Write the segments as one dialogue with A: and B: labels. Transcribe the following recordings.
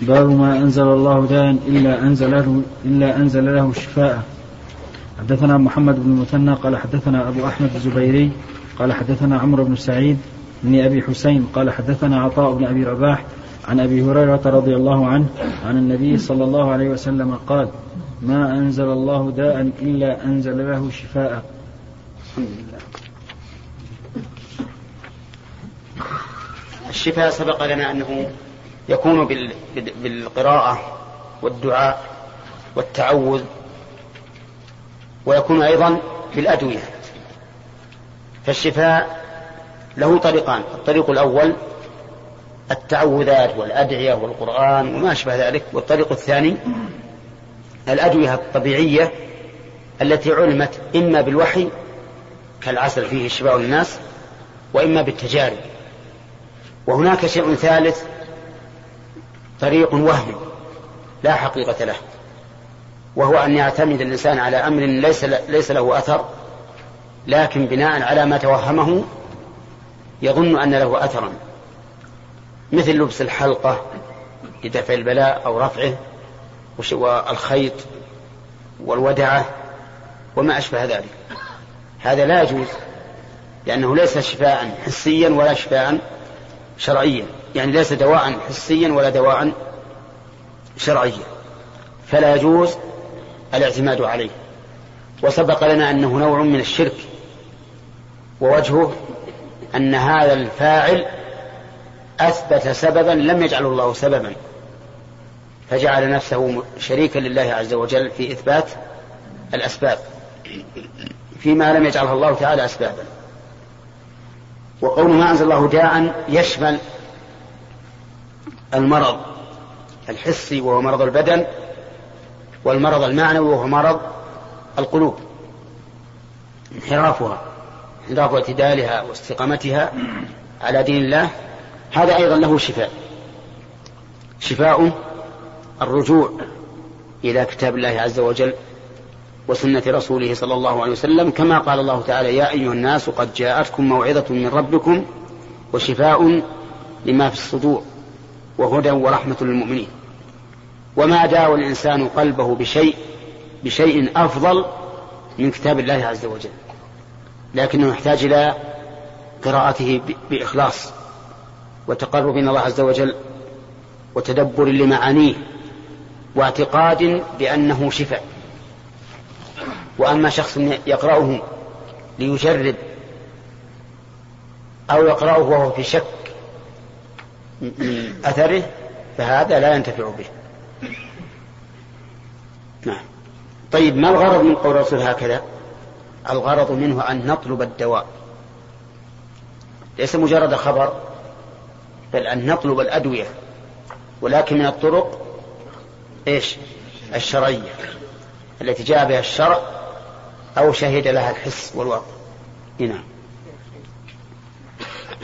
A: باب ما أنزل الله داء إلا أنزل له إلا أنزل له شفاء. حدثنا محمد بن المثنى قال حدثنا أبو أحمد الزبيري قال حدثنا عمرو بن سعيد بن أبي حسين قال حدثنا عطاء بن أبي رباح عن أبي هريرة رضي الله عنه عن النبي صلى الله عليه وسلم قال ما أنزل الله داء إلا أنزل له شفاء. الحمد لله
B: الشفاء سبق لنا أنه يكون بالقراءة والدعاء والتعوذ ويكون أيضا بالأدوية. فالشفاء له طريقان. الطريق الأول التعوذات والأدعية والقرآن وما أشبه ذلك. والطريق الثاني الأدوية الطبيعية التي علمت إما بالوحي كالعسل فيه شفاء الناس وإما بالتجارب. وهناك شيء ثالث طريق وهمي لا حقيقة له وهو أن يعتمد الإنسان على أمر ليس ليس له أثر لكن بناء على ما توهمه يظن أن له أثرا. مثل لبس الحلقة لدفع البلاء أو رفعه والخيط والودعة وما أشبه ذلك. هذا لا يجوز لأنه ليس شفاء حسيا ولا شفاء شرعيا يعني ليس دواء حسيا ولا دواء شرعيا فلا يجوز الاعتماد عليه. وسبق لنا أنه نوع من الشرك ووجهه أن هذا الفاعل أثبت سببا لم يجعله الله سببا. فجعل نفسه شريكا لله عز وجل في إثبات الأسباب. فيما لم يجعله الله تعالى أسبابا. وقول ما أنزل الله داء يشمل المرض الحسي وهو مرض البدن والمرض المعنوي وهو مرض القلوب انحرافها انحراف اعتدالها واستقامتها على دين الله هذا أيضا له شفاء. شفاء الرجوع إلى كتاب الله عز وجل وسنة رسوله صلى الله عليه وسلم كما قال الله تعالى يا أيها الناس قد جاءتكم موعظة من ربكم وشفاء لما في الصدور وهدى ورحمة للمؤمنين. وما داوى الإنسان قلبه بشيء بشيء أفضل من كتاب الله عز وجل. لكنه يحتاج إلى قراءته بإخلاص وتقرب من الله عز وجل وتدبر لمعانيه واعتقاد بأنه شفاء. وأما شخص يقرأه ليجرب أو يقرأه وهو في شك من أثره فهذا لا ينتفع به. نعم. طيب ما الغرض من قول الرسول هكذا؟ الغرض منه أن نطلب الدواء. ليس مجرد خبر بل أن نطلب الأدوية ولكن من الطرق إيش؟ الشرعية التي جاء بها الشرع أو شهد لها الحس والواقع نعم.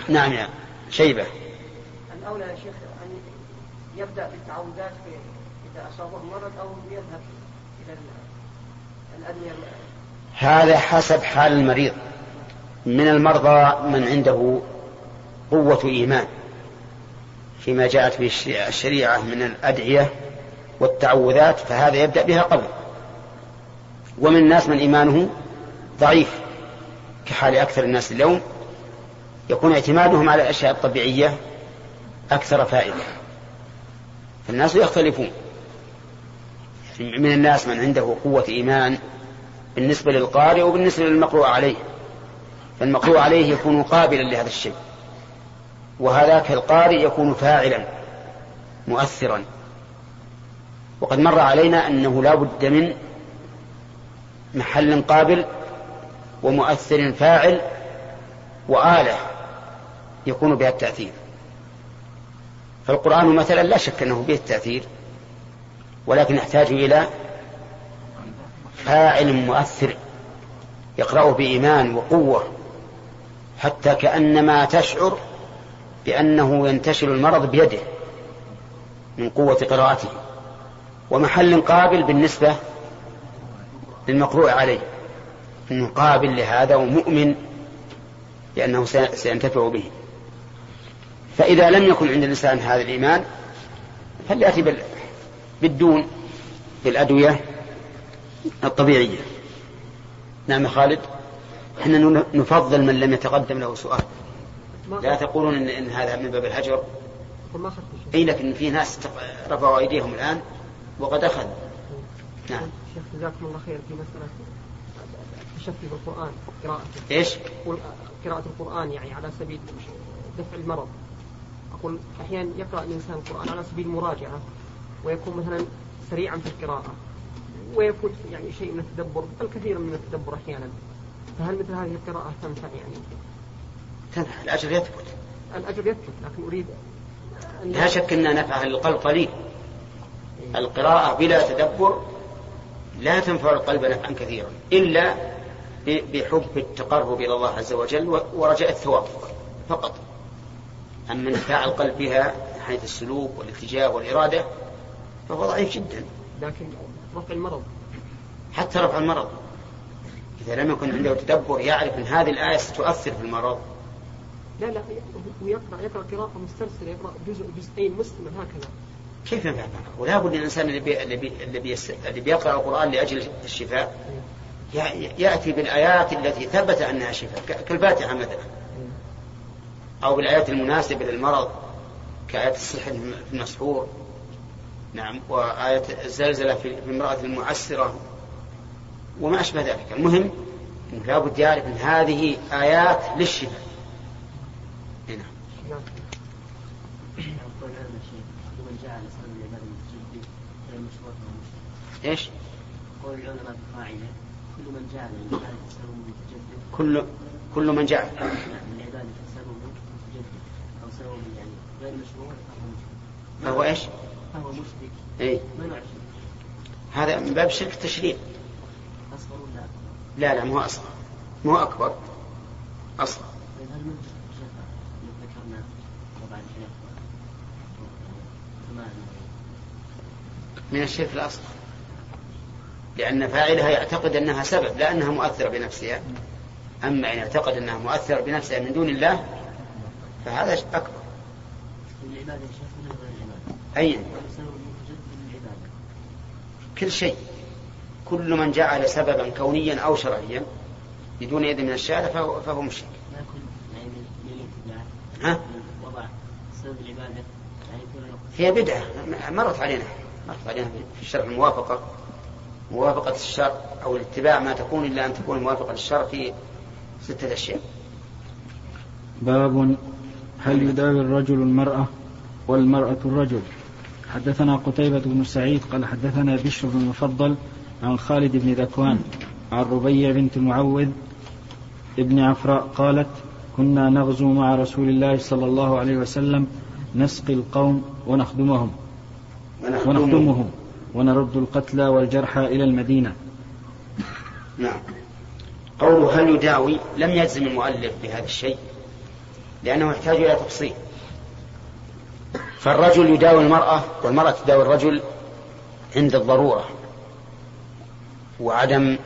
B: نعم يا شيبة.
C: الأولى يا شيخ أن يبدأ بالتعوذات إذا أصابه مرض أو يذهب إلى الأدوية
B: هذا حسب حال المريض. من المرضى من عنده قوة إيمان فيما جاءت به الشريعة من الأدعية والتعوذات فهذا يبدأ بها قبل. ومن الناس من إيمانه ضعيف كحال أكثر الناس اليوم يكون اعتمادهم على الأشياء الطبيعية أكثر فائدة. فالناس يختلفون. من الناس من عنده قوة إيمان بالنسبة للقارئ وبالنسبة للمقروء عليه. فالمقروء عليه يكون قابلا لهذا الشيء. وهذاك القارئ يكون فاعلا مؤثرا. وقد مر علينا أنه لا بد من محل قابل ومؤثر فاعل وآلة يكون بها التأثير. فالقرآن مثلا لا شك أنه به التأثير ولكن يحتاج إلى فاعل مؤثر يقرأه بإيمان وقوة حتى كأنما تشعر بأنه ينتشل المرض بيده من قوة قراءته. ومحل قابل بالنسبة للمقروء عليه. انه قابل لهذا ومؤمن لأنه سينتفع به. فإذا لم يكن عند الإنسان هذا الإيمان فليأتي بال... بالدون بالأدوية الطبيعية. نعم يا خالد. إحنا نفضل من لم يتقدم له سؤال. لا تقولون ان, إن هذا من باب الهجر. أي لكن في ناس رفعوا أيديهم الآن وقد أخذ.
C: نعم. شيخ جزاكم الله خير في مسألة التشفي بالقران قراءته
B: إيش؟
C: قراءة القرآن يعني على سبيل دفع المرض. أقول أحيانا يقرأ الإنسان القرآن على سبيل المراجعة ويكون مثلا سريعا في القراءة ويفوت يعني شيء من التدبر بل كثير من التدبر أحيانا. فهل مثل هذه القراءة تنفع يعني؟
B: تنفع الأجر يثبت.
C: الأجر يثبت لكن أريد
B: أن لا شك أن نفعها للقلب قليل. القراءة بلا تدبر لا تنفع القلب نفعا كثيرا إلا بحب التقرب إلى الله عز وجل ورجاء الثواب فقط أما انفاع القلب بها حيث السلوك والاتجاه والإرادة فهو ضعيف جدا.
C: لكن رفع المرض.
B: حتى رفع المرض. إذا لم يكن عنده تدبر يعرف أن هذه الآية ستؤثر في المرض.
C: لا لا هو يقرأ يقرأ قراءة مسترسلة يقرأ جزء جزئين مسلما هكذا.
B: كيف ينفع ولا بد الإنسان اللي بي اللي بي اللي, بي اللي بيقرأ القرآن لأجل الشفاء يأتي بالآيات التي ثبت أنها شفاء كالفاتحة مثلا. أو بالآيات المناسبة للمرض كآية السحر في المسحور. نعم وآية الزلزلة في امرأة المعسرة. وما أشبه ذلك. المهم أنه لابد يعرف أن هذه آيات للشفاء. إيش؟
D: قول العلماء قاعدة كل من جعل الإنسان يسأله متجدد.
B: كل كل من جعل
D: نعم من العبادة يسأله متجدد. أو سوى يعني غير مشروع فهو
B: فهو إيش؟
D: فهو مشرك.
B: اي
D: الشرك؟
B: هذا من باب شرك التشريع.
D: أصغر ولا أكبر؟
B: لا لا مو أصغر. مو أكبر. أصغر.
D: طيب هل من ذكرنا طبعا.
B: من الشرك الأصغر. لأن فاعلها يعتقد أنها سبب لا أنها مؤثرة بنفسها. أما إن اعتقد أنها مؤثرة بنفسها من دون الله فهذا أكبر؟ أي؟ كل شيء. كل من جعل سببا كونيا أو شرعيا بدون يد من الشارع فهو, فهو مشرك.
D: يعني
B: ها؟
D: وضع سبب العبادة يعني
B: هي بدعة مرت علينا. مرت علينا في الشرع الموافقة. موافقة الشرع أو الاتباع ما تكون إلا أن تكون موافقة للشرع في ستة أشياء.
A: باب هل يداوي الرجل المرأة والمرأة الرجل. حدثنا قتيبة بن سعيد قال حدثنا بشر بن المفضل عن خالد بن ذكوان عن ربيع بنت المعوذ ابن عفراء قالت كنا نغزو مع رسول الله صلى الله عليه وسلم نسقي القوم ونخدمهم. ونخدمهم. ونرد القتلى والجرحى إلى المدينة.
B: نعم. قوله هل يداوي؟ لم يجزم المؤلف بهذا الشيء لأنه يحتاج إلى تفصيل. فالرجل يداوي المرأة والمرأة تداوي الرجل عند الضرورة وعدم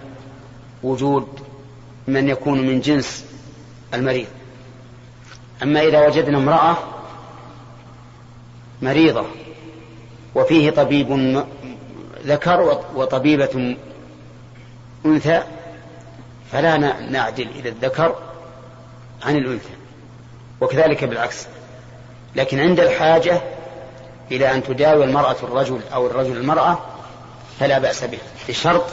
B: وجود من يكون من جنس المريض. أما إذا وجدنا امرأة مريضة وفيه طبيب ذكر وطبيبة أنثى فلا نعدل إلى الذكر عن الأنثى وكذلك بالعكس. لكن عند الحاجة إلى أن تداوي المرأة الرجل أو الرجل المرأة فلا بأس به بشرط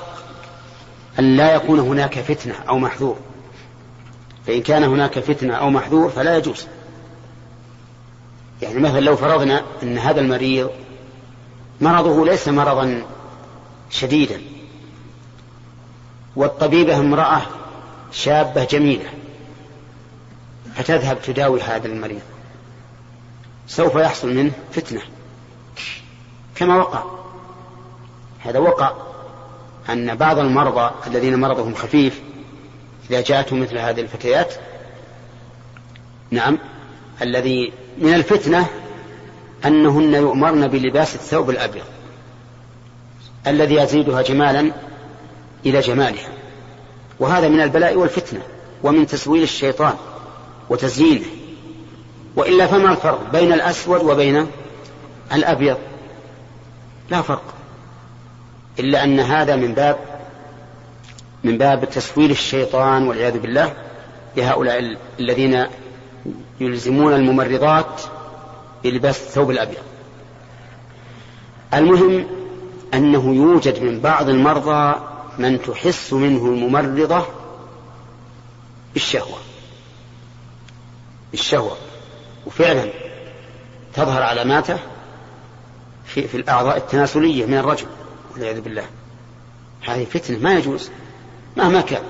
B: أن لا يكون هناك فتنة أو محذور. فإن كان هناك فتنة أو محذور فلا يجوز. يعني مثلا لو فرضنا أن هذا المريض مرضه ليس مرضا شديدا. والطبيبة امرأة شابة جميلة. فتذهب تداوي هذا المريض. سوف يحصل منه فتنة. كما وقع. هذا وقع أن بعض المرضى الذين مرضهم خفيف إذا جاءتهم مثل هذه الفتيات نعم الذي من الفتنة أنهن يؤمرن بلباس الثوب الأبيض. الذي يزيدها جمالا إلى جمالها. وهذا من البلاء والفتنة ومن تسويل الشيطان وتزيينه. وإلا فما الفرق بين الأسود وبين الأبيض؟ لا فرق. إلا أن هذا من باب من باب تسويل الشيطان والعياذ بالله لهؤلاء الذين يلزمون الممرضات بلباس الثوب الأبيض. المهم أنه يوجد من بعض المرضى من تحس منه الممرضة بالشهوة. بالشهوة. وفعلا تظهر علاماته في, في الأعضاء التناسلية من الرجل والعياذ بالله. هذه فتنة ما يجوز مهما كان.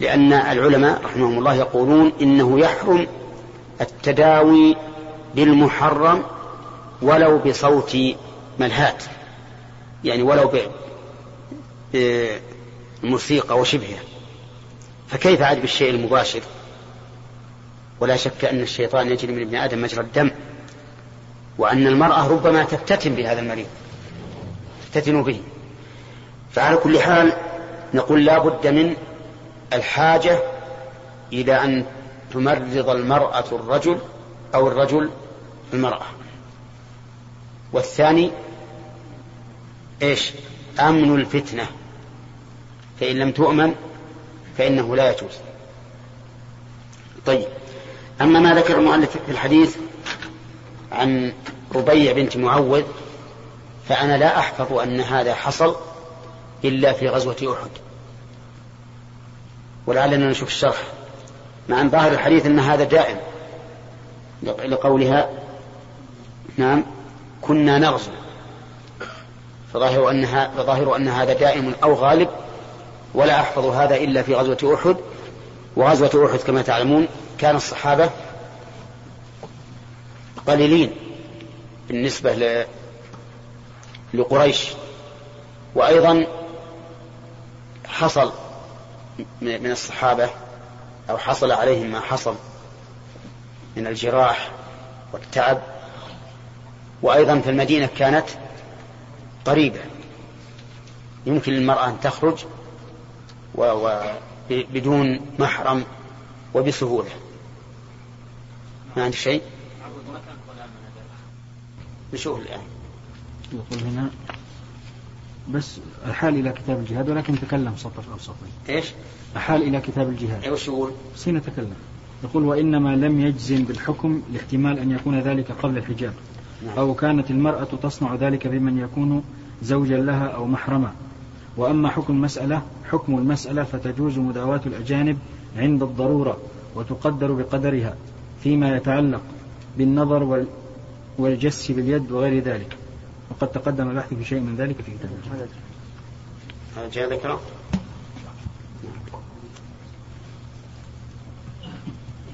B: لأن العلماء رحمهم الله يقولون إنه يحرم التداوي بالمحرم ولو بصوت ملهات يعني ولو بموسيقى وشبهها. فكيف عاد بالشيء المباشر؟ ولا شك أن الشيطان يجري من ابن آدم مجرى الدم وأن المرأة ربما تفتتن بهذا المريض تفتتن به. فعلى كل حال نقول لا بد من الحاجة إلى أن تمرض المرأة الرجل أو الرجل المرأة. والثاني إيش؟ أمن الفتنة. فإن لم تؤمن فإنه لا يجوز. طيب أما ما ذكر المؤلف في الحديث عن ربيع بنت معوذ فأنا لا أحفظ أن هذا حصل إلا في غزوة أحد. ولعلنا نشوف الشرح. مع أن ظاهر الحديث أن هذا دائم لقولها نعم. كنا نغزو. فظاهر أنها فظاهر أن هذا دائم أو غالب ولا أحفظ هذا إلا في غزوة أحد. وغزوة أحد كما تعلمون كان الصحابة قليلين بالنسبة ل... لقريش. وأيضا حصل من الصحابة أو حصل عليهم ما حصل من الجراح والتعب وأيضا في المدينة كانت قريبة. يمكن للمرأة أن تخرج و و بدون محرم وبسهولة. ما عندك شيء؟ نشوف الآن
A: يقول هنا بس أحال إلى كتاب الجهاد ولكن تكلم سطر أو سطرين.
B: إيش؟
A: أحال إلى كتاب الجهاد.
B: إيش يقول؟
A: سنتكلم يقول وإنما لم يجزم بالحكم لاحتمال أن يكون ذلك قبل الحجاب. أو كانت المرأة تصنع ذلك بمن يكون زوجا لها أو محرما. وأما حكم المسألة حكم المسألة فتجوز مداواة الأجانب عند الضرورة وتقدر بقدرها فيما يتعلق بالنظر وال والجس باليد وغير ذلك. وقد تقدم البحث في شيء من ذلك في كتاب
B: هذا جاء ذكره؟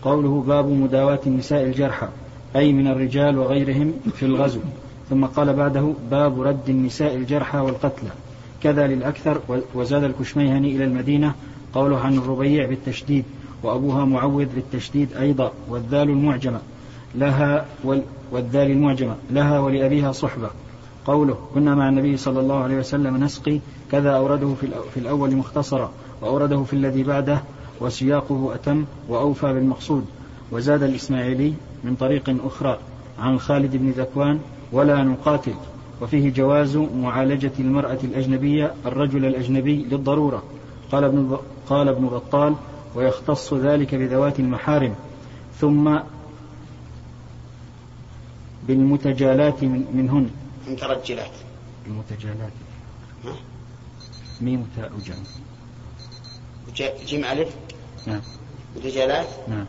A: قوله باب مداواة النساء الجرحى. أي من الرجال وغيرهم في الغزو. ثم قال بعده باب رد النساء الجرحى والقتلى كذا للأكثر وزاد الكشميهني إلى المدينة قوله عن الربيع بالتشديد وأبوها معوذ بالتشديد أيضا والذال المعجمة. لها والذال المعجمة. لها ولأبيها صحبة. قوله كنا مع النبي صلى الله عليه وسلم نسقي. كذا أورده في الأول مختصرا. وأورده في الذي بعده وسياقه أتم وأوفى بالمقصود. وزاد الإسماعيلي من طريق أخرى عن خالد بن ذكوان ولا نقاتل. وفيه جواز معالجة المرأة الأجنبية الرجل الأجنبي للضرورة. قال ابن قال ابن بطال ويختص ذلك بذوات المحارم ثم بالمتجالات من منهن.
B: مترجلات.
A: المتجالات ميم تاء وجم
B: جيم ألف
A: نعم.
B: متجالات؟
A: نعم.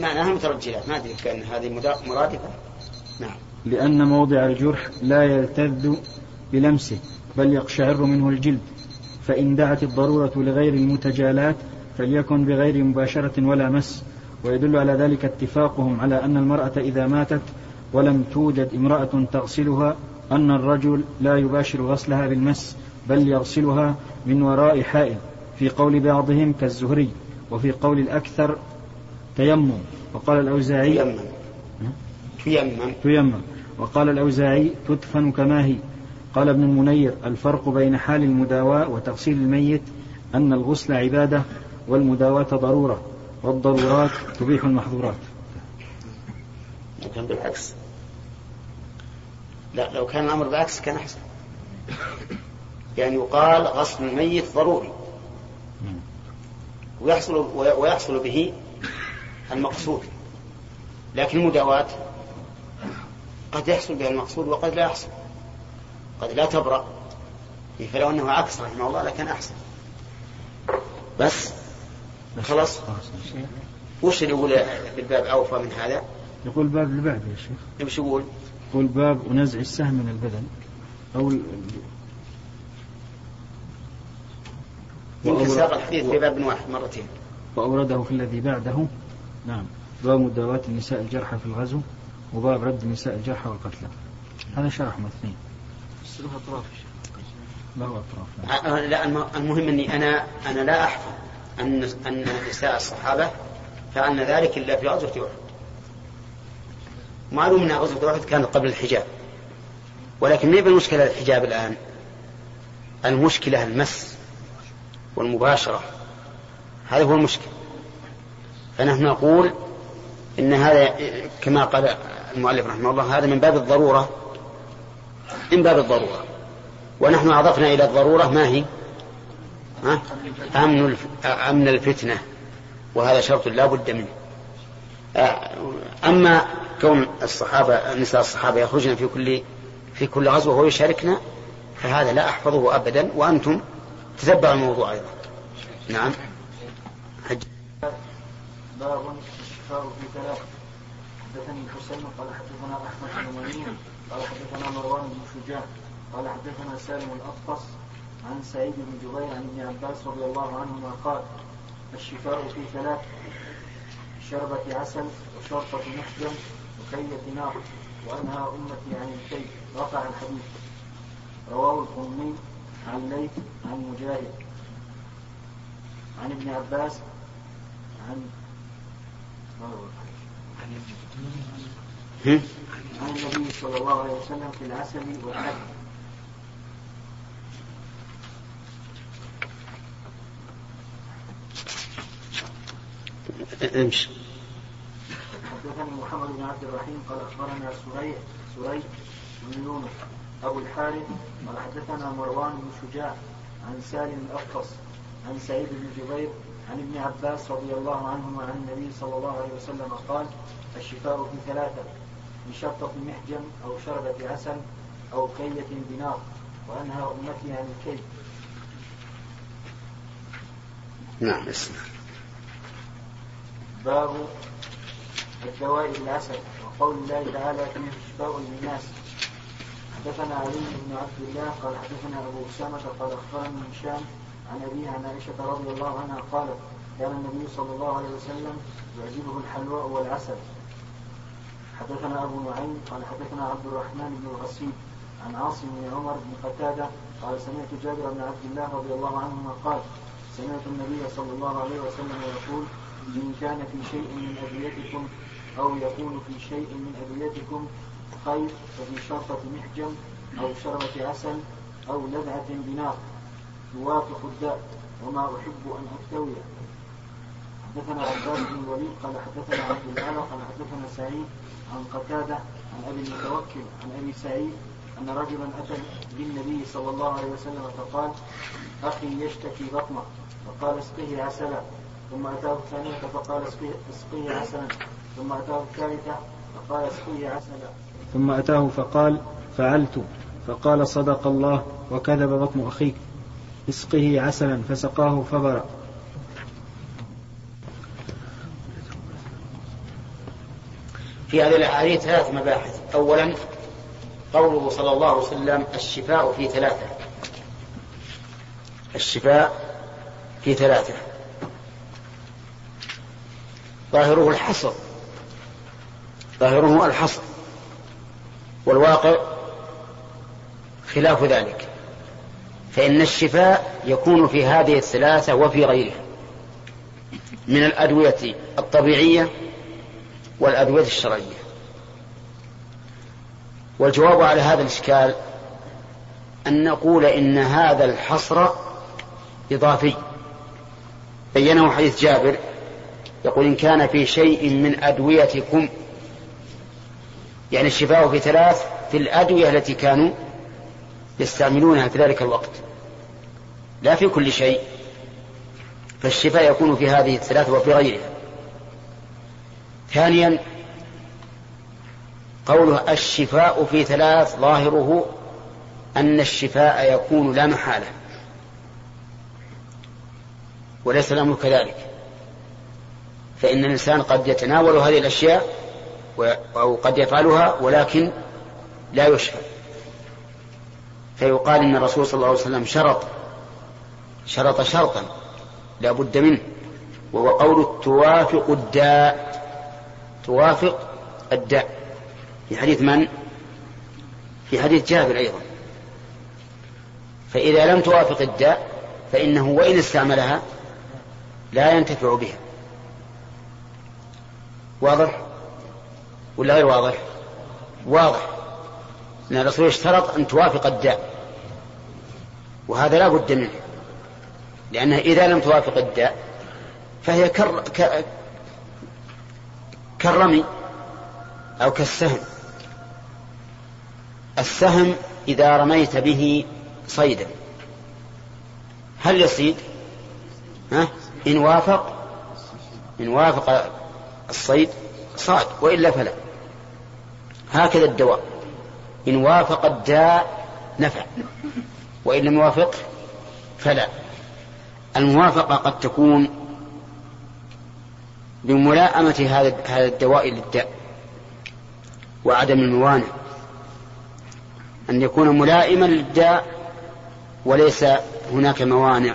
B: معناها مترجلات ما أدري كأن هذه مرادفة. نعم.
A: لأن موضع الجرح لا يلتذ بلمسه بل يقشعر منه الجلد. فإن دعت الضرورة لغير المتجالات فليكن بغير مباشرة ولا مس. ويدل على ذلك اتفاقهم على أن المرأة إذا ماتت ولم توجد امرأة تغسلها أن الرجل لا يباشر غسلها بالمس بل يغسلها من وراء حائل. في قول بعضهم كالزهري وفي قول الأكثر تيمم. وقال الأوزاعي
B: تيمم. تيمم.
A: تيمم. وقال الأوزاعي تدفن كما هي قال ابن المنير الفرق بين حال المداواة وتغسيل الميت أن الغسل عبادة والمداواة ضرورة والضرورات تبيح المحظورات.
B: كان بالعكس. لا لو كان الأمر بالعكس كان أحسن. يعني يقال غسل الميت ضروري. ويحصل ويحصل به المقصود. لكن المداواة قد يحصل بها المقصود وقد لا يحصل. قد لا تبرأ. فلو أنه عكس رحمه الله لكان أحسن. بس خلاص. وش اللي يقول بالباب أوفى من هذا؟
A: يقول باب اللي بعده يا شيخ.
B: إيش يقول؟
A: يقول باب ونزع السهم من البدن. أو
B: يمكن ساق الحديث في باب واحد مرتين.
A: وأورده في الذي بعده. نعم باب مداواة النساء الجرحى في الغزو وباب رد النساء الجرحى والقتلى هذا شرح اثنين
C: بس له أطراف
A: له أطراف
B: لا الم- المهم أني أنا أنا لا أحفظ أن أن نساء الصحابة فعلن ذلك إلا في غزوة أحد. معلوم أن غزوة أحد كانت قبل الحجاب. ولكن ما المشكلة الحجاب الآن؟ المشكلة المس والمباشرة. هذا هو المشكلة. فنحن نقول إن هذا كما قال المؤلف رحمه الله هذا من باب الضرورة من باب الضرورة. ونحن أضفنا إلى الضرورة ما هي ها؟ أمن. أمن الفتنة وهذا شرط لا بد منه أما كون الصحابة نساء الصحابة يخرجن في كل في كل غزوة ويشاركنا فهذا لا أحفظه أبدا وأنتم تتبعوا الموضوع أيضا نعم.
A: باب الشفاء في ثلاث حدثني الحسين قال حدثنا أحمد بن منيع قال حدثنا مروان بن شجاع قال حدثنا سالم الاطفس عن سعيد بن جبير عن ابن عباس رضي الله عنهما قال الشفاء في ثلاث شربة عسل وشرطة محجم وكية نار وأنهى أمتي عن الكي رفع الحديث. رواه القمي عن ليث عن مجاهد. عن ابن عباس عن؟ عن النبي صلى الله عليه وسلم في العسل والحد
B: امشي.
A: حدثني محمد بن عبد الرحيم قال أخبرنا سريع سريع بن يونس أبو الحارث قال حدثنا مروان بن شجاع عن سالم الاقفص عن سعيد بن جبير عن ابن عباس رضي الله عنهما عن النبي صلى الله عليه وسلم قال الشفاء في ثلاثة بشرطة محجم أو شربة عسل أو كية بنار وانهى امتي عن الكي
B: نعم اسمع
A: باب الدواء بالعسل وقول الله تعالى فيه شفاء للناس. حدثنا علي بن عبد الله قال حدثنا أبو أسامة قال اخبرني هشام عن ابيه عن عائشة رضي الله عنها قالت كان النبي صلى الله عليه وسلم يعجبه الحلواء والعسل. حدثنا أبو نعيم قال حدثنا عبد الرحمن بن الغسيل عن عاصم بن عمر بن قتادة قال سمعت جابر بن عبد الله رضي الله عنهما قال سمعت النبي صلى الله عليه وسلم يقول إن كان في شيء من أدويتكم أو يكون في شيء من أدويتكم خير ففي شرطة محجم أو شربة عسل أو لذعة بنار. يوافق الداء وما أحب أن أكتوي حدثنا عباس بن الوليد قال حدثنا عبد الأعلى قال حدثنا سعيد عن قتادة عن أبي المتوكل عن أبي سعيد أن رجلا أتى بالنبي صلى الله عليه وسلم فقال أخي يشتكي بطنه. فقال اسقه عسلا ثم أتاه الثانية فقال اسقه عسلا ثم أتاه الثالثة فقال اسقه عسلا ثم أتاه فقال فعلت. فقال صدق الله وكذب بطن أخيك. اسقه عسلا فسقاه فبرأ
B: في هذه الأحاديث ثلاث مباحث. أولا قوله صلى الله عليه وسلم الشفاء في ثلاثة. الشفاء في ثلاثة. ظاهره الحصر. ظاهره الحصر. والواقع خلاف ذلك. فإن الشفاء يكون في هذه الثلاثة وفي غيرها. من الأدوية الطبيعية والأدوية الشرعية. والجواب على هذا الإشكال أن نقول إن هذا الحصر إضافي. بينه حديث جابر يقول إن كان في شيء من أدويتكم يعني الشفاء في ثلاث في الأدوية التي كانوا يستعملونها في ذلك الوقت. لا في كل شيء فالشفاء يكون في هذه الثلاث وفي غيرها. ثانيا قوله الشفاء في ثلاث ظاهره أن الشفاء يكون لا محالة. وليس الأمر كذلك. فإن الإنسان قد يتناول هذه الأشياء أو قد يفعلها ولكن لا يشفى. فيقال إن الرسول صلى الله عليه وسلم شرط شرط شرطا لا بد منه وهو قول توافق الداء توافق الداء. في حديث من؟ في حديث جابر أيضا. فإذا لم توافق الداء فإنه وإن استعملها لا ينتفع بها. واضح؟ ولا غير واضح؟ واضح. أن الرسول اشترط أن توافق الداء وهذا لا بد منه. لأنها إذا لم توافق الداء فهي كر... ك... كالرمي أو كالسهم. السهم إذا رميت به صيدا. هل يصيد؟ ها؟ إن وافق إن وافق الصيد صاد وإلا فلا. هكذا الدواء. إن وافق الداء نفع وإن لم يوافق فلا. الموافقة قد تكون بملاءمة هذا هذا الدواء للداء وعدم الموانع. أن يكون ملائما للداء وليس هناك موانع.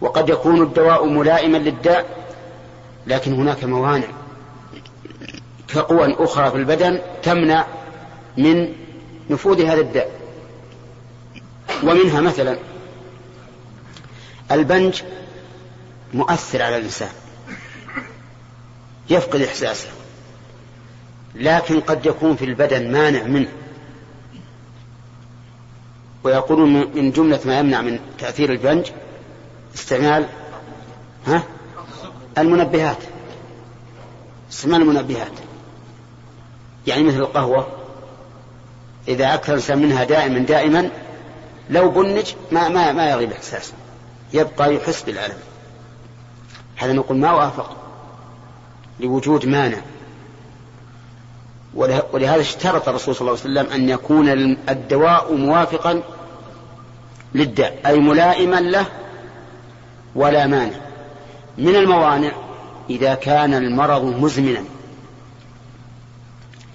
B: وقد يكون الدواء ملائما للداء لكن هناك موانع. كقوى أخرى في البدن تمنع من نفوذ هذا الداء. ومنها مثلا البنج مؤثر على الإنسان يفقد إحساسه لكن قد يكون في البدن مانع منه. ويقولون من جملة ما يمنع من تأثير البنج استعمال ها؟ المنبهات. استعمال المنبهات. يعني مثل القهوة. إذا أكثر الإنسان منها دائما دائما لو بنج ما ما ما يغيب إحساسه. يبقى يحس بالألم. هذا نقول ما وافق لوجود مانع. ولهذا اشترط الرسول صلى الله عليه وسلم أن يكون الدواء موافقا للداء أي ملائما له ولا مانع. من الموانع؟ إذا كان المرض مزمنا.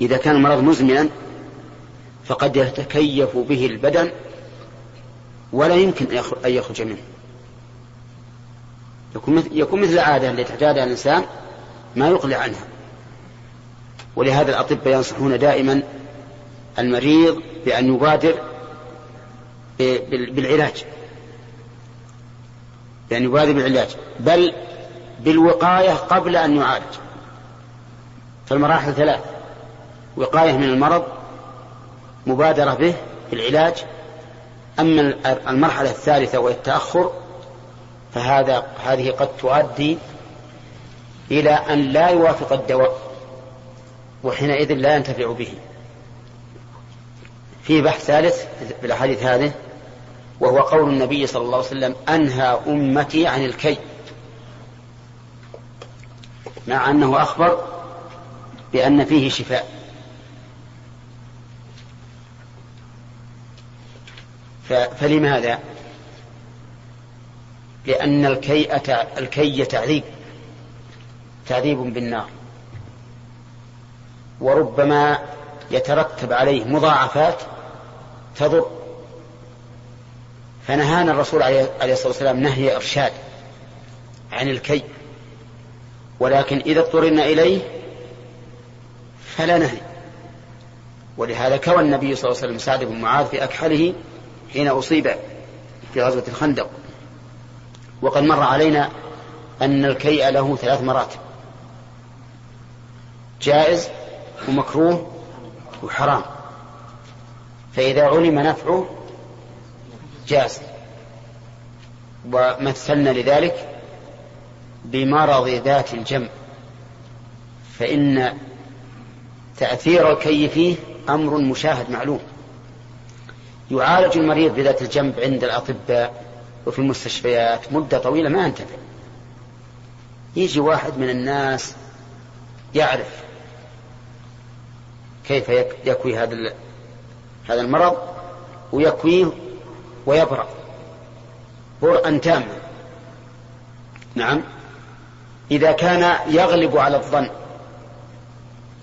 B: إذا كان المرض مزمنا فقد يتكيف به البدن ولا يمكن أن يخرج منه. يكون مثل, العادة التي اعتادها الإنسان ما يقلع عنها. ولهذا الأطباء ينصحون دائما المريض بأن يبادر بالعلاج. بأن يبادر بالعلاج. بل بالوقاية قبل أن يعالج. فالمراحل ثلاث. وقاية من المرض مبادرة به بالعلاج أما المرحلة الثالثة وهي التأخر فهذا هذه قد تؤدي إلى أن لا يوافق الدواء وحينئذ لا ينتفع به. في بحث ثالث في الأحاديث هذه وهو قول النبي صلى الله عليه وسلم أنهى أمتي عن الكي مع أنه أخبر بأن فيه شفاء. فلماذا؟ لأن الكيئة الكي تعذيب. تعذيب بالنار. وربما يترتب عليه مضاعفات تضر. فنهانا الرسول عليه الصلاة والسلام نهي إرشاد عن الكي. ولكن إذا اضطررنا إليه فلا نهي. ولهذا كوى النبي صلى الله عليه وسلم سعد بن معاذ في أكحله حين أصيب في غزوة الخندق. وقد مر علينا أن الكيء له ثلاث مراتب. جائز ومكروه وحرام. فإذا علم نفعه جاز. ومثلنا لذلك بمرض ذات الجنب فإن تأثير الكي فيه أمر مشاهد معلوم. يعالج المريض بذات الجنب عند الأطباء وفي المستشفيات. مدة طويلة ما ينتفع يجي واحد من الناس يعرف كيف يكوي هذا هذا المرض ويكويه ويبرأ. برءا تاما. نعم. إذا كان يغلب على الظن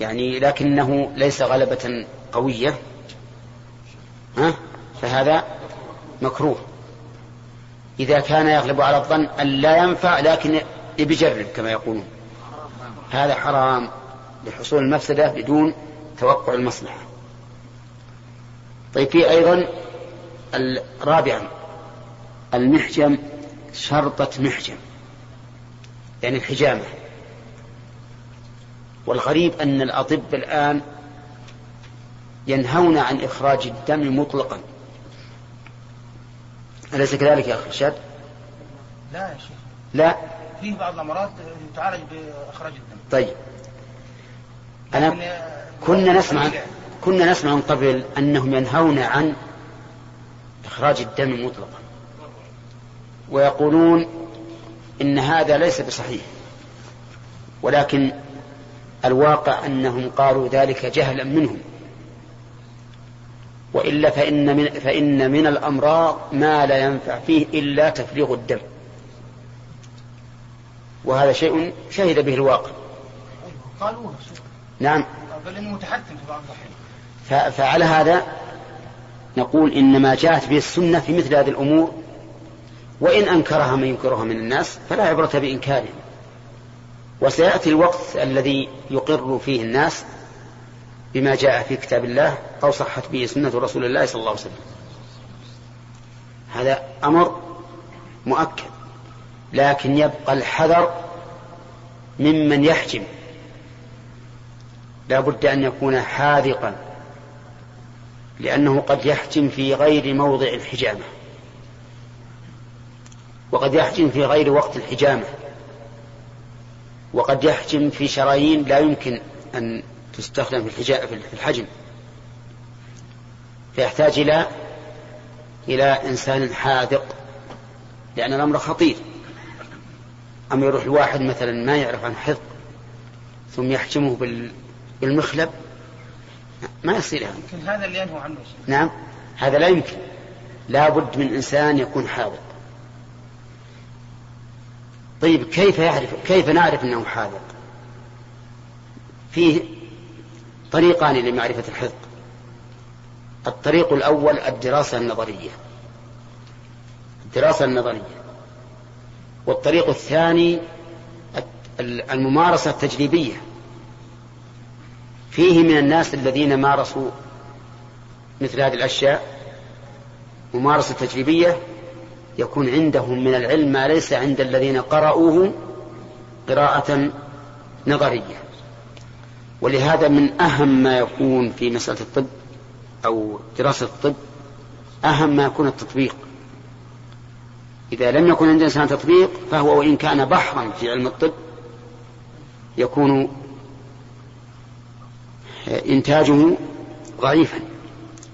B: يعني لكنه ليس غلبة قوية ها؟ فهذا مكروه. إذا كان يغلب على الظن أن لا ينفع لكن بيجرب كما يقولون. هذا حرام لحصول المفسدة بدون توقع المصلحة. طيب في أيضا رابعا المحجم شرطة محجم يعني الحجامة. والغريب أن الأطباء الآن ينهون عن إخراج الدم مطلقا. أليس كذلك يا أخي رشاد؟
E: لا يا شيخ.
B: لا.
E: فيه بعض الأمراض تعالج بإخراج الدم.
B: طيب. أنا كنا نسمع كنا نسمع من قبل أنهم ينهون عن إخراج الدم مطلقا. ويقولون إن هذا ليس بصحيح. ولكن الواقع أنهم قالوا ذلك جهلا منهم. وإلا فإن من, فإن من الأمراض ما لا ينفع فيه إلا تفريغ الدم. وهذا شيء شهد به الواقع.
E: قالوا
B: نعم.
E: بل إنه متحكم في بعض
B: الأحيان فعلى هذا نقول إن ما جاءت به السنة في مثل هذه الأمور. وإن أنكرها من ينكرها من الناس فلا عبرة بإنكاره وسيأتي الوقت الذي يقر فيه الناس بما جاء في كتاب الله أو صحت به سنة رسول الله صلى الله عليه وسلم. هذا أمر مؤكد لكن يبقى الحذر ممن يحجم. لا بد أن يكون حاذقا لأنه قد يحجم في غير موضع الحجامة. وقد يحجم في غير وقت الحجامة. وقد يحجم في شرايين لا يمكن أن تستخدم في في الحجم. فيحتاج إلى إلى إنسان حاذق لأن الأمر خطير. أما يروح الواحد مثلا ما يعرف عن حذق ثم يحجمه بالمخلب ما يصير هذا.
E: يمكن هذا اللي ينهو عنه
B: نعم هذا لا يمكن. لا بد من إنسان يكون حاذق. طيب كيف يعرف كيف نعرف أنه حاذق؟ فيه طريقان لمعرفة الحذق الطريق الأول الدراسة النظرية. الدراسة النظرية. والطريق الثاني الممارسة التجريبية. فيه من الناس الذين مارسوا مثل هذه الأشياء ممارسة تجريبية يكون عندهم من العلم ما ليس عند الذين قرأوه قراءة نظرية. ولهذا من أهم ما يكون في مسألة الطب أو دراسة الطب أهم ما يكون التطبيق. إذا لم يكن عند الإنسان تطبيق فهو وإن كان بحرا في علم الطب يكون إنتاجه ضعيفا.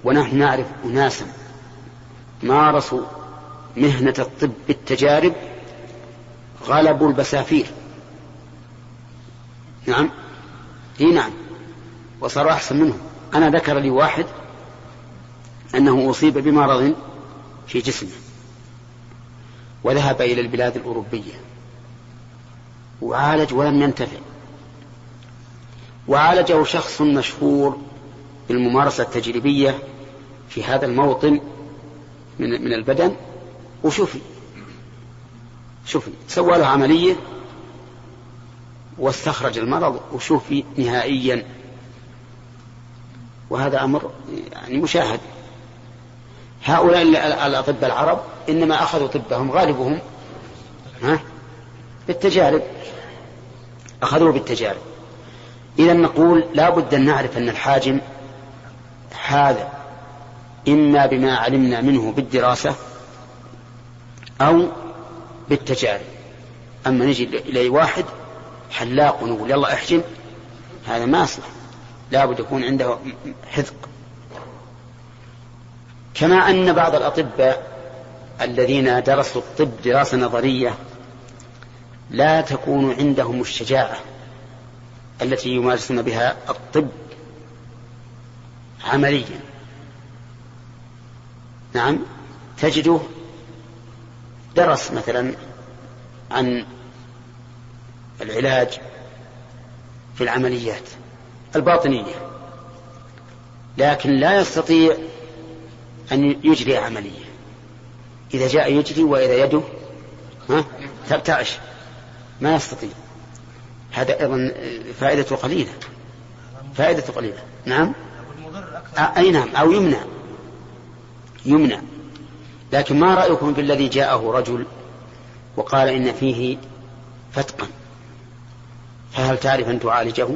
B: ونحن نعرف أناسا مارسوا مهنة الطب بالتجارب غلبوا البسافير نعم؟ إي نعم. وصاروا أحسن منهم. أنا ذكر لي واحد أنه أصيب بمرض في جسمه وذهب إلى البلاد الأوروبية وعالج ولم ينتفع. وعالجه شخص مشهور بالممارسة التجريبية في هذا الموطن من البدن. وشفي شفي سوى له عملية واستخرج المرض وشوفي نهائيا. وهذا أمر يعني مشاهد. هؤلاء الأطباء العرب إنما أخذوا طبهم غالبهم ها؟ بالتجارب. أخذوه بالتجارب. إذا نقول لا بد أن نعرف أن الحاجم هذا إما بما علمنا منه بالدراسة أو بالتجارب. أما نجي إلى واحد حلاق ونقول يلا احجم هذا ما يصلح لابد يكون عنده حذق. كما أن بعض الأطباء الذين درسوا الطب دراسة نظرية لا تكون عندهم الشجاعة التي يمارسون بها الطب عمليا. نعم تجده درس مثلا عن العلاج في العمليات الباطنية لكن لا يستطيع أن يجري عملية. إذا جاء يجري وإذا يده ها؟ ترتعش ما يستطيع. هذا أيضا فائدته قليلة. فائدته قليلة. نعم؟ أي نعم. أو يمنع. يمنع. لكن ما رأيكم بالذي جاءه رجل وقال إن فيه فتقا؟ فهل تعرف أن تعالجه؟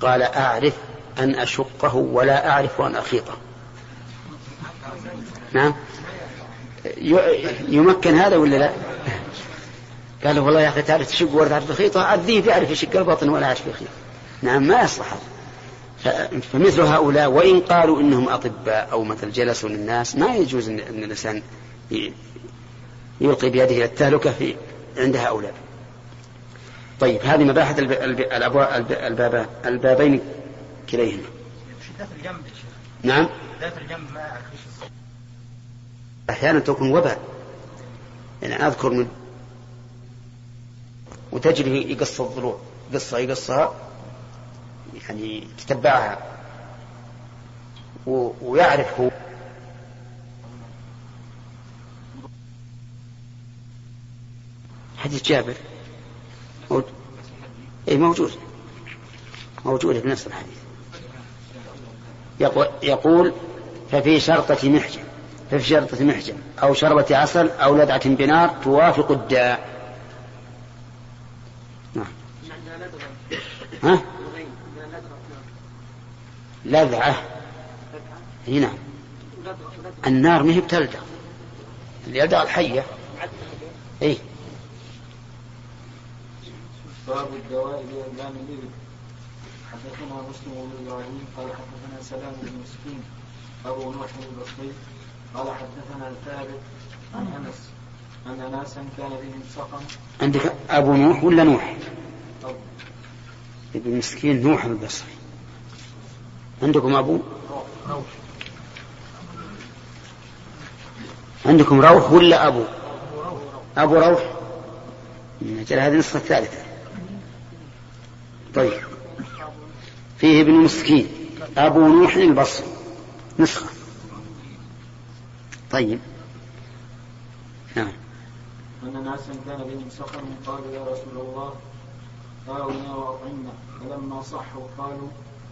B: قال أعرف أن أشقه ولا أعرف أن أخيطه نعم. يمكن هذا ولا لا؟ قال له والله يا أخي تعرف تشق ولا تعرف تخيطه عذيه يعرف يشق البطن ولا يعرف يخيط. نعم ما يصلح. فمثل هؤلاء وإن قالوا إنهم أطباء أو مثل جلسوا للناس ما يجوز أن الإنسان يلقي بيده التهلكة في عند هؤلاء. طيب هذه مباحث الباب البابين كليهما.
E: الجنب يا شيخ.
B: نعم.
E: شدات الجنب ما أعرف إيش الصوت.
B: أحيانا تكون وباء. يعني أذكر من وتجري يقص الضلوع. قصة يقصها. يعني تتبعها. و... ويعرف هو. حديث جابر. موجود. اي موجود. موجودة بنفس الحديث. يقول, ففي شرطة محجن ففي شرطة محجن أو شربة عسل أو لدعة بنار توافق الداء. نعم. ها؟ لذعة. هنا النار ما هي بتلدغ. اللي يلدغ الحية. إي.
A: باب الدواء لإعلام الإبل. حدثنا مسلم بن إبراهيم قال حدثنا سلام بن مسكين أبو نوح البصري قال حدثنا ثابت عن أنس أن ناسا كان بهم سقم.
B: عندك أبو نوح ولا نوح؟
A: أو.
B: ابن مسكين نوح البصري. عندكم أبو؟ عندكم روح ولا أبو؟ أبو روح. من أجل هذه النسخة الثالثة. طيب. فيه ابن مسكين أبو نوح البصري. نسخة. طيب. نعم.
A: أن ناسا كان بهم سقم قالوا يا رسول الله آونا وأطعمنا. فلما صحوا قالوا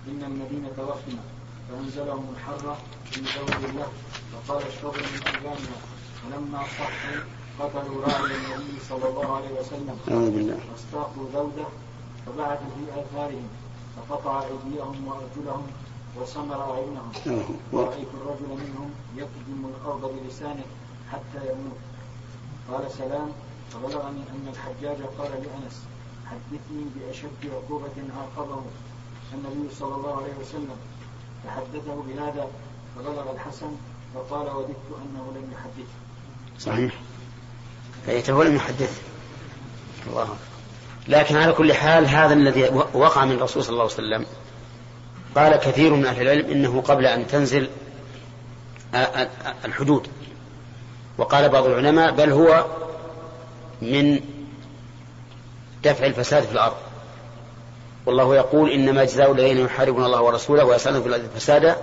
A: إن المدينة وفنا فأنزلهم الحرة في زوج الله. فقال اشربوا من ألبانها فلما صحوا قتلوا راعي النبي صلى الله عليه وسلم.
B: أعوذ بالله.
A: واستاقوا ذوده فبعثوا في آثارهم فقطع أيديهم وأرجلهم وسمر أعينهم
B: أوه. و-
A: ورأيت الرجل منهم يكدم الأرض بلسانه حتى يموت. قال سلام فبلغني أن الحجاج قال لأنس حدثني بأشد عقوبة عاقبه. النبي صلى الله عليه وسلم فحدثه بهذا فبلغ الحسن فقال وددت أنه لم يحدثه
B: صحيح. فيته لم يحدث. الله أكبر. لكن على كل حال هذا الذي وقع من الرسول صلى الله عليه وسلم. قال كثير من أهل العلم إنه قبل أن تنزل الحدود. وقال بعض العلماء بل هو من دفع الفساد في الأرض. والله يقول إنما جزاء الذين يحاربون الله ورسوله ويسألون في الأرض فسادا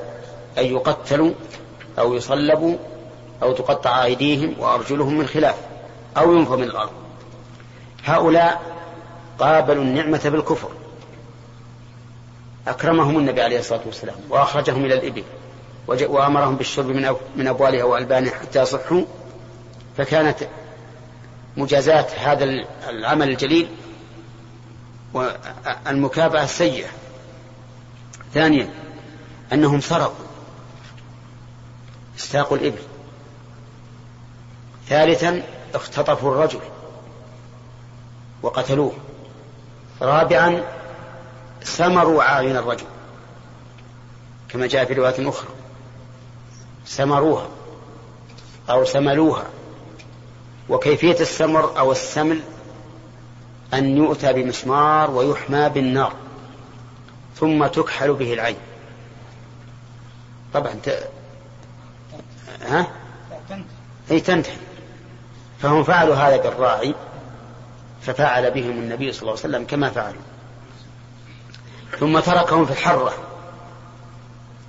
B: أن يقتلوا أو يصلبوا أو تقطع أيديهم وأرجلهم من خلاف أو ينفوا من الأرض. هؤلاء قابلوا النعمة بالكفر. أكرمهم النبي عليه الصلاة والسلام وأخرجهم إلى الإبل وأمرهم بالشرب من من أبوالها وألبانها حتى يصحوا. فكانت مجازاة هذا ال- العمل الجليل والمكافأة السيئة. ثانيا أنهم سرقوا استاقوا الإبل. ثالثا اختطفوا الرجل وقتلوه. رابعا سمروا أعين الرجل كما جاء في رواية أخرى. سمروها أو سملوها وكيفية السمر أو السمل أن يؤتى بمسمار ويحمى بالنار ثم تكحل به العين. طبعا ت... ها؟ أي تنتهي. فهم فعلوا هذا بالراعي. ففعل بهم النبي صلى الله عليه وسلم كما فعلوا. ثم تركهم في الحرة.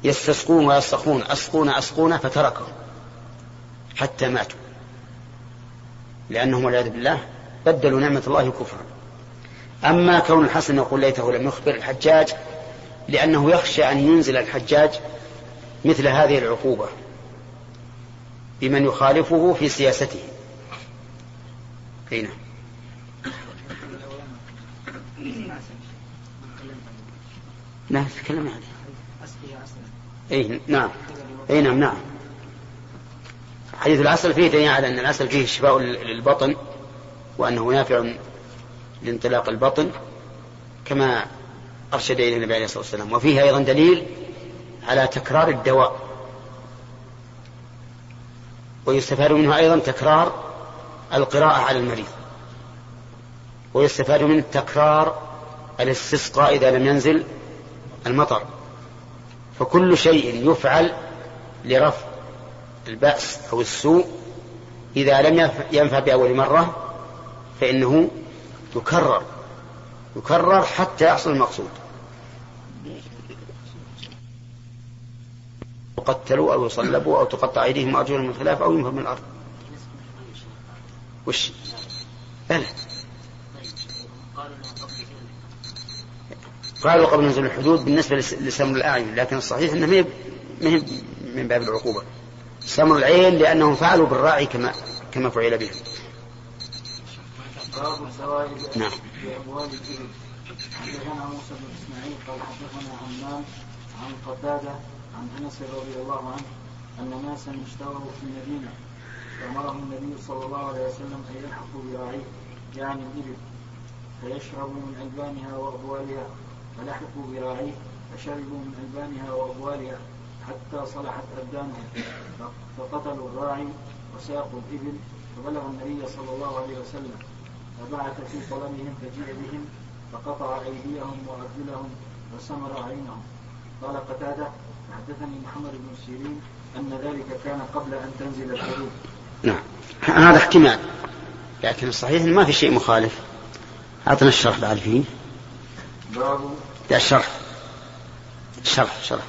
B: يستسقون ويسقون أسقون أسقون فتركهم حتى ماتوا. لأنهم والعياذ بالله بدلوا نعمة الله كفرا. أما كون الحسن يقول ليته لم يخبر الحجاج لأنه يخشى أن ينزل الحجاج مثل هذه العقوبة بمن يخالفه في سياسته. أين لا تكلم عليه أي نعم. أي نعم نعم. حديث العسل فيه دليل على أن العسل فيه شفاء للبطن وأنه نافع لانطلاق البطن كما أرشد إليه النبي عليه الصلاة والسلام. وفيه أيضا دليل على تكرار الدواء. ويستفاد منه أيضا تكرار القراءة على المريض. ويستفاد منه تكرار الاستسقاء إذا لم ينزل المطر. فكل شيء يفعل لرفع البأس أو السوء. إذا لم ينفع بأول مرة فإنه يكرر يكرر حتى يحصل المقصود. يقتلوا أو يصلبوا أو تقطع أيديهم وأرجلهم من خلاف أو ينفوا من الأرض. وش؟ بلى. قالوا قبل نزول الحدود بالنسبة لسمر الأعين لكن الصحيح أنه مهم من باب العقوبة. سمر العين لأنهم فعلوا بالراعي كما كما فعل بهم نعم.
A: حدثنا موسى بن إسماعيل قال حدثنا عمان عن قتادة عن أنس رضي الله عنه أن ناسا اشتروا في المدينة فأمرهم النبي صلى الله عليه وسلم أن يلحقوا براعيه يعني الإبل فيشربوا من ألبانها وأبوالها فلحقوا براعيه فشربوا من ألبانها وأبوالها حتى صلحت أبدانهم فقتلوا الراعي وساقوا الإبل فبلغ النبي صلى الله عليه وسلم. فبعث في طلبهم فجيء بهم فقطع أيديهم وأرجلهم وسمر عينهم. قال قتادة حدثني محمد بن سيرين أن ذلك كان قبل أن تنزل الحدود.
B: نعم. هذا احتمال لكن الصحيح ما في شيء مخالف. أعطنا الشرح بعد فيه.
A: باب
B: لا الشرح شرح شرح.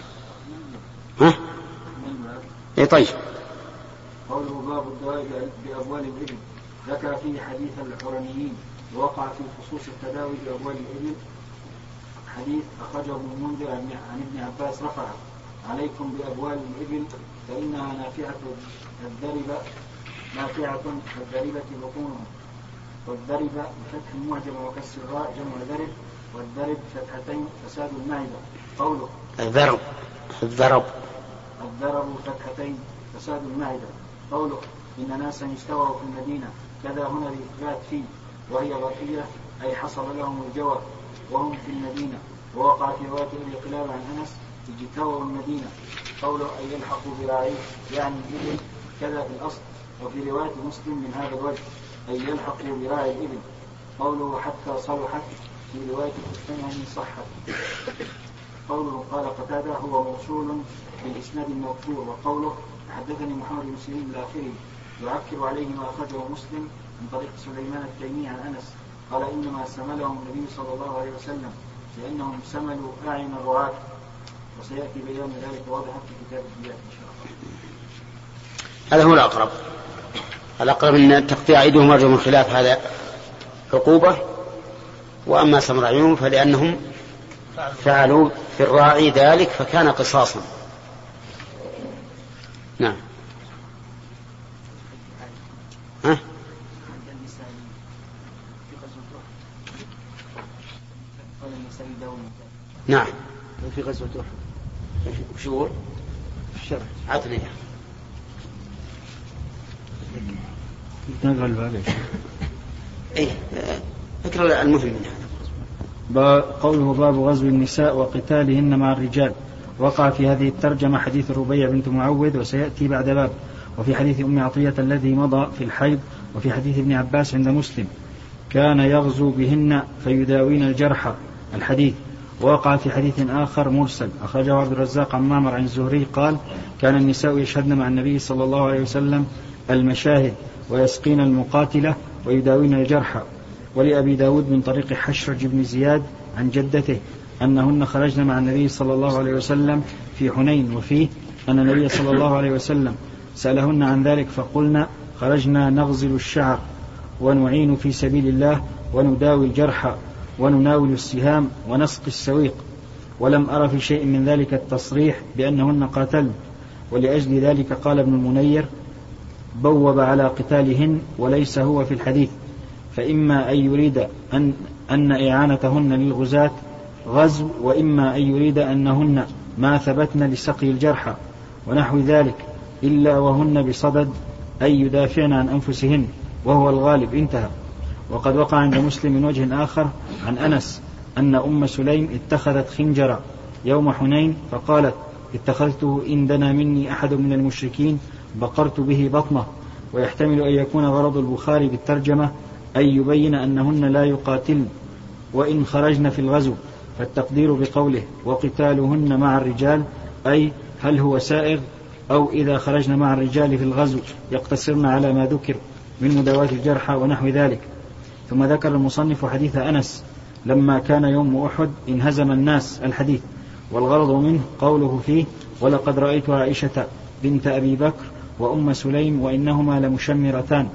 B: ها؟ اي طيب.
A: قوله باب الدواء بأبوال الإبل. ذكر فيه حديث الحرميين ووقع في خصوص التداوي بأبوال الإبل. حديث أخرجه ابن المنذر عن ابن عباس رفعه. عليكم بأبوال الإبل فإنها نافعة الدربة نافعة الدربة بطونها والدرب بفتح المعجم وكسر الراء جمع درب والدرب فتحتين فساد المعدة قوله.
B: الضرب الضرب.
A: الضرب فتحتين فساد المعدة قوله. إن ناسا استووا في المدينة. كذا هنا الإثبات فيه. وهي غرفية أي حصل لهم الجوى وهم في المدينة. ووقع في رواية أبي قلاب عن أنس اجتووا المدينة. قوله أن يلحقوا براعيه يعني الإبل. كذا في الأصل. وفي رواية مسلم من هذا الوجه أن يلحقوا براعي الإبل. قوله حتى صلحت في رواية الثانية صحت قوله قال قتادة هو موصول بالإسناد الموصول وقوله حدثني محمد بن سيرين الآخري يعكر عليه ما أخرجه مسلم من طريق سليمان التيمي عن أنس قال إنما سملهم النبي صلى الله عليه وسلم لأنهم سملوا أعين الرعاة. وسيأتي بيان ذلك واضحا في كتاب الديات إن شاء الله.
B: هذا هو الأقرب. الأقرب أن تقطيع أيديهم وأرجلهم من خلاف هذا عقوبة. وأما سمر عيونهم فلأنهم فعلوا في الراعي ذلك فكان قصاصا نعم ها؟ نعم
D: في غزوة أحد
B: وش يقول؟
D: في الشرح
B: عطني إياه.
D: نقرأ الباب.
B: إيه آه، اقرأ المهم من هذا
D: با- قوله باب غزو النساء وقتالهن مع الرجال.
A: وقع في هذه الترجمة حديث الربيع بنت معوذ وسيأتي بعد باب. وفي حديث أم عطية الذي مضى في الحيض وفي حديث ابن عباس عند مسلم. كان يغزو بهن فيداوين الجرحى الحديث. ووقع في حديث آخر مرسل. أخرجه عبد الرزاق عن معمر عن الزهري قال كان النساء يشهدن مع النبي صلى الله عليه وسلم المشاهد ويسقين المقاتلة ويداوين الجرحى ولأبي داود من طريق حشرج بن زياد عن جدته أنهن خرجن مع النبي صلى الله عليه وسلم في حنين وفيه أن النبي صلى الله عليه وسلم سألهن عن ذلك فقلنا خرجنا نغزل الشعر ونعين في سبيل الله ونداوي الجرحى ونناول السهام ونسقي السويق. ولم أرى في شيء من ذلك التصريح بأنهن قاتلن. ولأجل ذلك قال ابن المنير بوب على قتالهن وليس هو في الحديث. فإما أن يريد أن, أن إعانتهن للغزاة غزو وإما أن يريد أنهن ما ثبتن لسقي الجرحى ونحو ذلك إلا وهن بصدد أن يدافعن عن أنفسهن وهو الغالب. انتهى. وقد وقع عند مسلم من وجه آخر عن أنس أن أم سليم اتخذت خنجرا يوم حنين فقالت اتخذته إن دنا مني أحد من المشركين بقرت به بطنه ويحتمل أن يكون غرض البخاري بالترجمة أن يبين أنهن لا يقاتلن وإن خرجن في الغزو فالتقدير بقوله وقتالهن مع الرجال أي هل هو سائغ أو إذا خرجن مع الرجال في الغزو يقتصرن على ما ذكر من مداواة الجرحى ونحو ذلك. ثم ذكر المصنف حديث أنس لما كان يوم أحد انهزم الناس الحديث والغرض منه قوله فيه ولقد رأيت عائشة بنت أبي بكر وأم سليم وإنهما لمشمرتان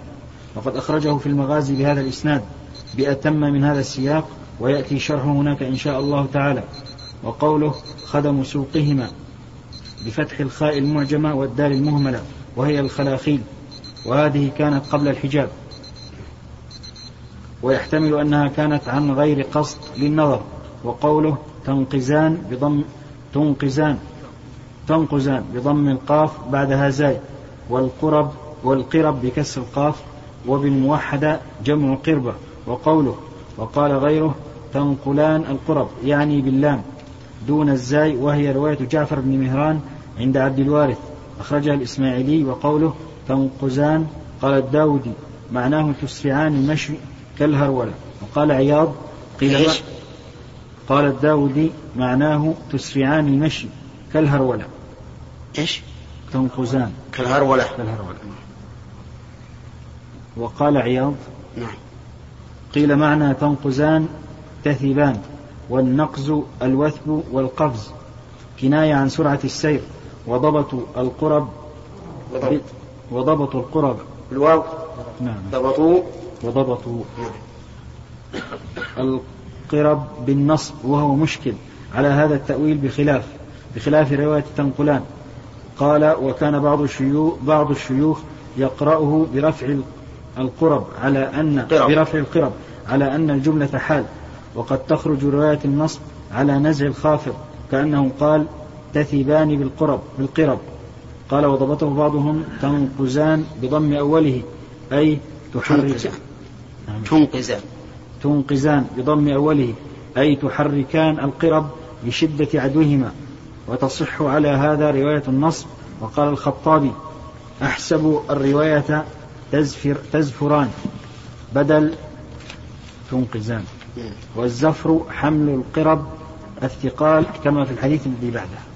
A: وقد أخرجه في المغازي بهذا الإسناد بأتم من هذا السياق ويأتي شرحه هناك إن شاء الله تعالى. وقوله خدم سوقهما بفتح الخاء المعجمة والدال المهملة وهي الخلاخيل وهذه كانت قبل الحجاب. ويحتمل أنها كانت عن غير قصد للنظر. وقوله تنقزان بضم تنقزان تنقزان بضم القاف بعدها زاي والقرب والقرب بكسر القاف. وبالموحدة جمع قربة وقوله وقال غيره تنقلان القرب يعني باللام دون الزاي وهي رواية جعفر بن مهران عند عبد الوارث أخرجها الإسماعيلي وقوله تنقزان قال الداودي معناه تسرعان المشي كالهرولة وقال عياض قيل
B: إيش؟
A: قال الداودي معناه تسرعان المشي كالهرولة.
B: إيش؟
A: تنقزان.
B: كالهرولة.
A: كالهرولة. وقال عياض
B: نعم.
A: قيل معنى تنقزان تثبان والنقز الوثب والقفز كناية عن سرعة السير وضبط القرب
B: وضبط.
A: وضبط القرب.
B: الواو
A: نعم.
B: ضبطوا.
A: وضبطوا. القرب بالنصب وهو مشكل على هذا التأويل بخلاف بخلاف رواية تنقلان. قال وكان بعض الشيوخ بعض الشيوخ يقرأه برفع القرب على أن
B: قرب.
A: برفع القرب على أن الجملة حال. وقد تخرج رواية النصب على نزع الخافض كأنه قال تثبان بالقرب بالقرب. قال وضبطه بعضهم تنقزان بضم أوله أي تحرك
B: تنقزان. تنقزان.
A: تنقزان بضم أوله أي تحركان القرب لشدة عدوهما. وتصح على هذا رواية النصب. وقال الخطابي أحسب الرواية تزفر تزفران بدل تنقزان. والزفر حمل القرب الثقال كما في الحديث الذي بعده.